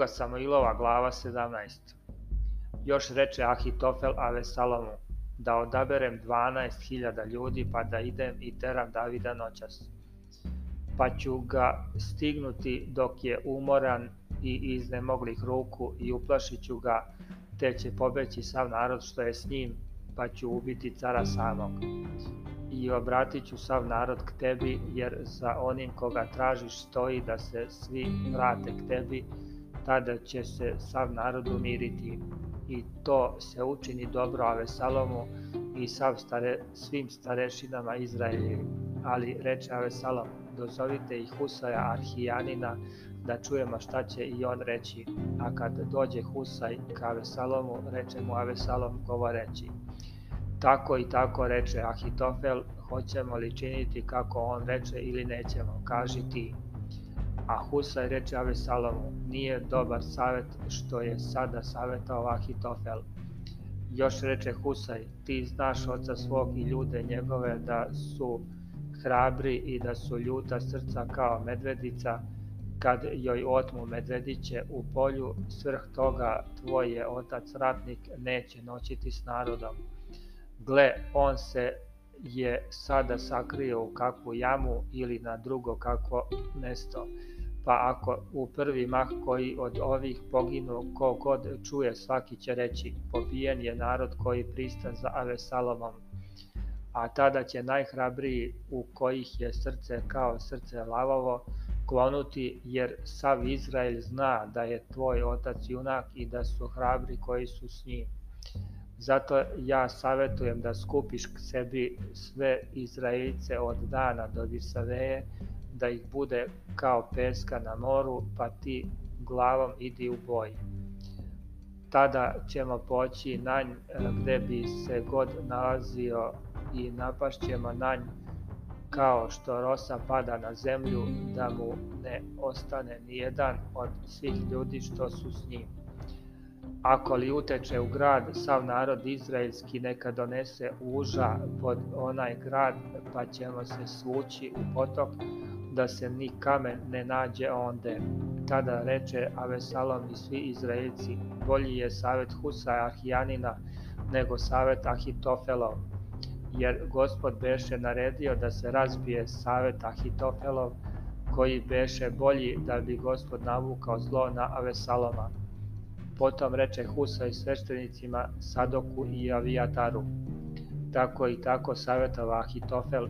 druga Samoilova glava 17. Još reče Ahitofel Salomu, da odaberem 12.000 ljudi pa da idem i teram Davida noćas. Pa ću ga stignuti dok je umoran i iznemoglih ruku i uplašit ću ga, te će pobeći sav narod što je s njim, pa ću ubiti cara samog. I obratit ću sav narod k tebi, jer za onim koga tražiš stoji da se svi vrate k tebi, tada će se sav narod umiriti i to se učini dobro Avesalomu i sav stare, svim starešinama Izraeljevim. Ali reče Avesalom, dozovite i Husaja Arhijanina da čujemo šta će i on reći. A kad dođe Husaj ka Avesalomu, reče mu Avesalom govoreći. Tako i tako reče Ahitofel, hoćemo li činiti kako on reče ili nećemo, kaži ti a Husaj reče Avesalomu, nije dobar savet što je sada savetao Ahitofel. Još reče Husaj, ti znaš oca svog i ljude njegove da su hrabri i da su ljuta srca kao medvedica, kad joj otmu medvediće u polju, svrh toga tvoj je otac ratnik neće noćiti s narodom. Gle, on se je sada sakrio u kakvu jamu ili na drugo kako mesto pa ako u prvi mah koji od ovih poginu ko god čuje svaki će reći pobijen je narod koji prista za Avesalomom a tada će najhrabriji u kojih je srce kao srce lavovo klonuti jer sav Izrael zna da je tvoj otac junak i da su hrabri koji su s njim zato ja savetujem da skupiš k sebi sve Izraelice od dana do Visaveje da ih bude kao peska na moru, pa ti glavom idi u boj. Tada ćemo poći na e, gde bi se god nalazio i napašćemo nanj kao što rosa pada na zemlju da mu ne ostane nijedan od svih ljudi što su s njim. Ako li uteče u grad, sav narod izraelski neka donese uža pod onaj grad, pa ćemo se svući u potok, da se ni kamen ne nađe onde. Tada reče Avesalom i svi Izraelci, bolji je savet Husa Ahijanina nego savet Ahitofelov, jer gospod beše naredio da se razbije savet Ahitofelov, koji beše bolji da bi gospod navukao zlo na Avesaloma. Potom reče Husa i sveštenicima Sadoku i Avijataru. Tako i tako savjetova Ahitofel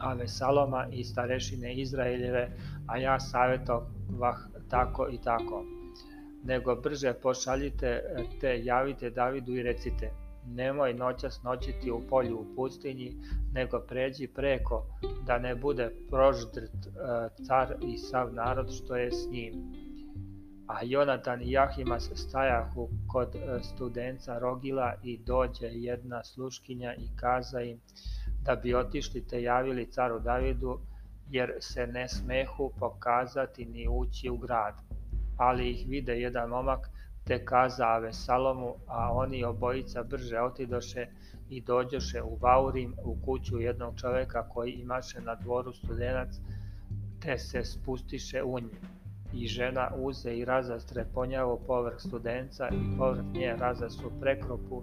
Avesaloma i starešine Izraeljeve, a ja savjetovah tako i tako. Nego brže pošaljite te javite Davidu i recite, nemoj noćas noćiti u polju u pustinji, nego pređi preko, da ne bude proždrt e, car i sav narod što je s njim. A Jonatan i Jahimas stajahu kod e, studenca Rogila i dođe jedna sluškinja i kaza im, da bi otišli te javili caru Davidu, jer se ne smehu pokazati ni ući u grad. Ali ih vide jedan momak, te kazave Salomu, a oni obojica brže otidoše i dođoše u Vaurim u kuću jednog čoveka koji imaše na dvoru studenac, te se spustiše u nju. I žena uze i razastre ponjavo povrh studenca i povrh nje razasu prekropu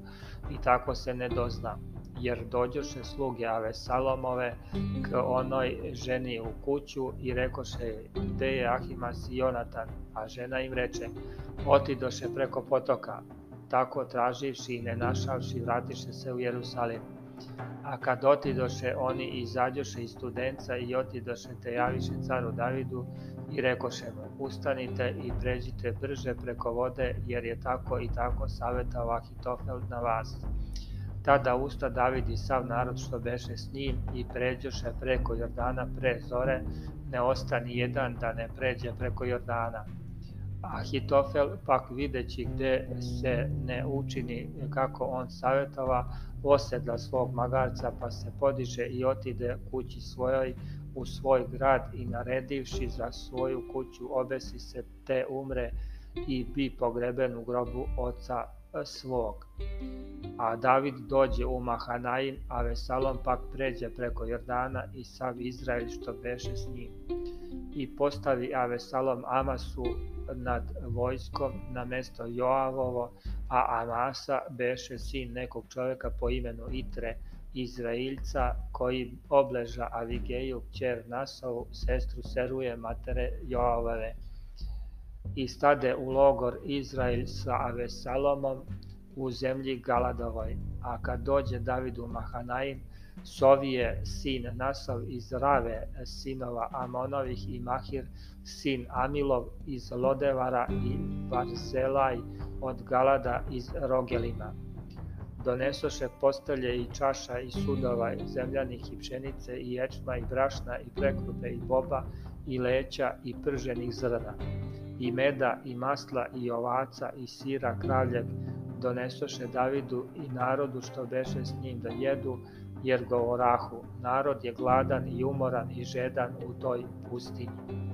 i tako se ne dozna jer dođoše sluge Avesalomove k onoj ženi u kuću i rekoše gde je Ahimas i Jonatan, a žena im reče, otidoše preko potoka, tako traživši i ne našavši vratiše se u Jerusalim. A kad otidoše oni izađoše iz studenca i otidoše te javiše caru Davidu i rekoše mu, ustanite i pređite brže preko vode jer je tako i tako savetao Ahitofel na vas Tada usta David i sav narod što beše s njim i pređoše preko Jordana pre zore, ne ostani jedan da ne pređe preko Jordana. Ahitofel pak videći gde se ne učini kako on savjetova, osedla svog magarca pa se podiže i otide kući svojoj u svoj grad i naredivši za svoju kuću obesi se te umre i bi pogreben u grobu oca svog. A David dođe u Mahanaim, a Vesalom pak pređe preko Jordana i sav Izrael što beše s njim. I postavi Avesalom Amasu nad vojskom na mesto Joavovo, a Amasa beše sin nekog čoveka po imenu Itre, Izrailca koji obleža Avigeju kćer Nasovu, sestru Seruje matere Joavove i stade u logor Izrael sa Avesalomom u zemlji Galadovoj. A kad dođe Davidu Mahanaim, Sovije sin Nasav iz Rave sinova Amonovih i Mahir sin Amilov iz Lodevara i Barzelaj od Galada iz Rogelima. Donesoše postelje i čaša i sudova i zemljanih i pšenice i ječma i brašna i prekrute i boba i leća i prženih zrna i meda i masla i ovaca i sira kravljeg donesoše Davidu i narodu što beše s njim da jedu, jer govorahu, narod je gladan i umoran i žedan u toj pustinji.